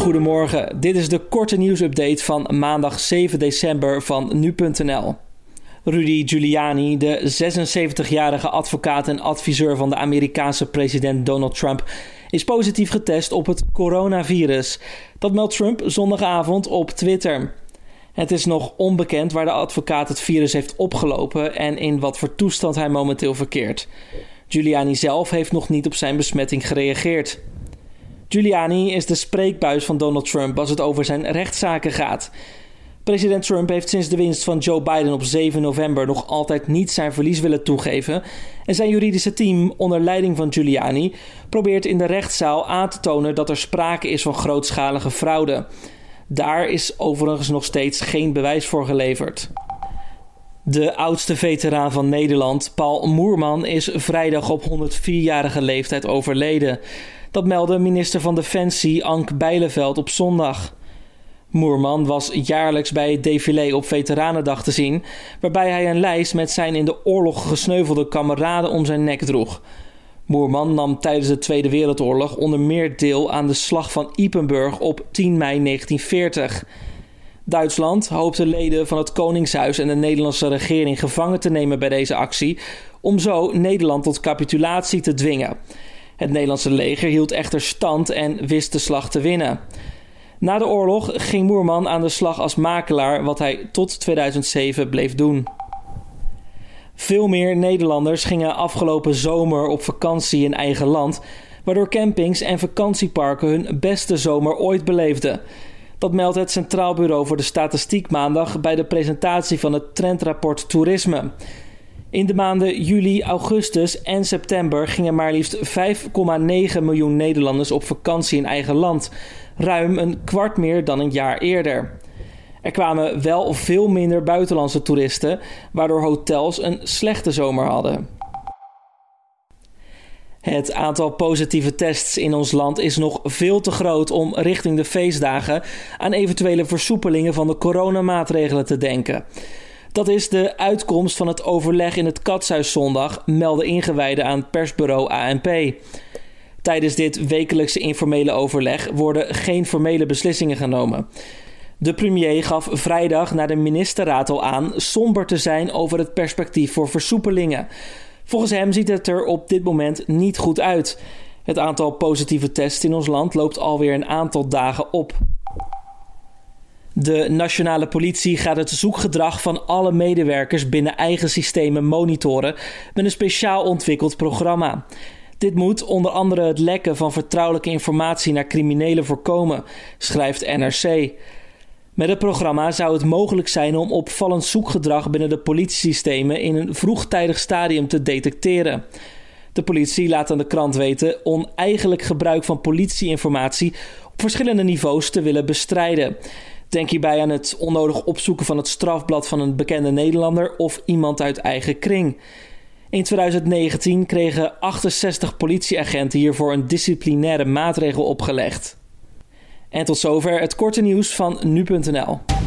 Goedemorgen, dit is de korte nieuwsupdate van maandag 7 december van nu.nl. Rudy Giuliani, de 76-jarige advocaat en adviseur van de Amerikaanse president Donald Trump, is positief getest op het coronavirus. Dat meldt Trump zondagavond op Twitter. Het is nog onbekend waar de advocaat het virus heeft opgelopen en in wat voor toestand hij momenteel verkeert. Giuliani zelf heeft nog niet op zijn besmetting gereageerd. Giuliani is de spreekbuis van Donald Trump als het over zijn rechtszaken gaat. President Trump heeft sinds de winst van Joe Biden op 7 november nog altijd niet zijn verlies willen toegeven. En zijn juridische team, onder leiding van Giuliani, probeert in de rechtszaal aan te tonen dat er sprake is van grootschalige fraude. Daar is overigens nog steeds geen bewijs voor geleverd. De oudste veteraan van Nederland, Paul Moerman, is vrijdag op 104-jarige leeftijd overleden. Dat meldde minister van Defensie Ank Bijleveld op zondag. Moerman was jaarlijks bij het défilé op Veteranendag te zien, waarbij hij een lijst met zijn in de oorlog gesneuvelde kameraden om zijn nek droeg. Moerman nam tijdens de Tweede Wereldoorlog onder meer deel aan de slag van Ypenburg op 10 mei 1940. Duitsland hoopte leden van het Koningshuis en de Nederlandse regering gevangen te nemen bij deze actie, om zo Nederland tot capitulatie te dwingen. Het Nederlandse leger hield echter stand en wist de slag te winnen. Na de oorlog ging Moerman aan de slag als makelaar, wat hij tot 2007 bleef doen. Veel meer Nederlanders gingen afgelopen zomer op vakantie in eigen land, waardoor campings en vakantieparken hun beste zomer ooit beleefden. Dat meldt het Centraal Bureau voor de Statistiek maandag bij de presentatie van het trendrapport Toerisme. In de maanden juli, augustus en september gingen maar liefst 5,9 miljoen Nederlanders op vakantie in eigen land, ruim een kwart meer dan een jaar eerder. Er kwamen wel veel minder buitenlandse toeristen, waardoor hotels een slechte zomer hadden. Het aantal positieve tests in ons land is nog veel te groot om richting de feestdagen aan eventuele versoepelingen van de coronamaatregelen te denken. Dat is de uitkomst van het overleg in het Katshuis zondag, melden ingewijden aan persbureau ANP. Tijdens dit wekelijkse informele overleg worden geen formele beslissingen genomen. De premier gaf vrijdag naar de ministerraad al aan somber te zijn over het perspectief voor versoepelingen. Volgens hem ziet het er op dit moment niet goed uit. Het aantal positieve tests in ons land loopt alweer een aantal dagen op. De nationale politie gaat het zoekgedrag van alle medewerkers binnen eigen systemen monitoren met een speciaal ontwikkeld programma. Dit moet onder andere het lekken van vertrouwelijke informatie naar criminelen voorkomen, schrijft NRC. Met het programma zou het mogelijk zijn om opvallend zoekgedrag binnen de politiesystemen in een vroegtijdig stadium te detecteren. De politie laat aan de krant weten oneigenlijk gebruik van politieinformatie op verschillende niveaus te willen bestrijden. Denk hierbij aan het onnodig opzoeken van het strafblad van een bekende Nederlander of iemand uit eigen kring. In 2019 kregen 68 politieagenten hiervoor een disciplinaire maatregel opgelegd. En tot zover het korte nieuws van nu.nl.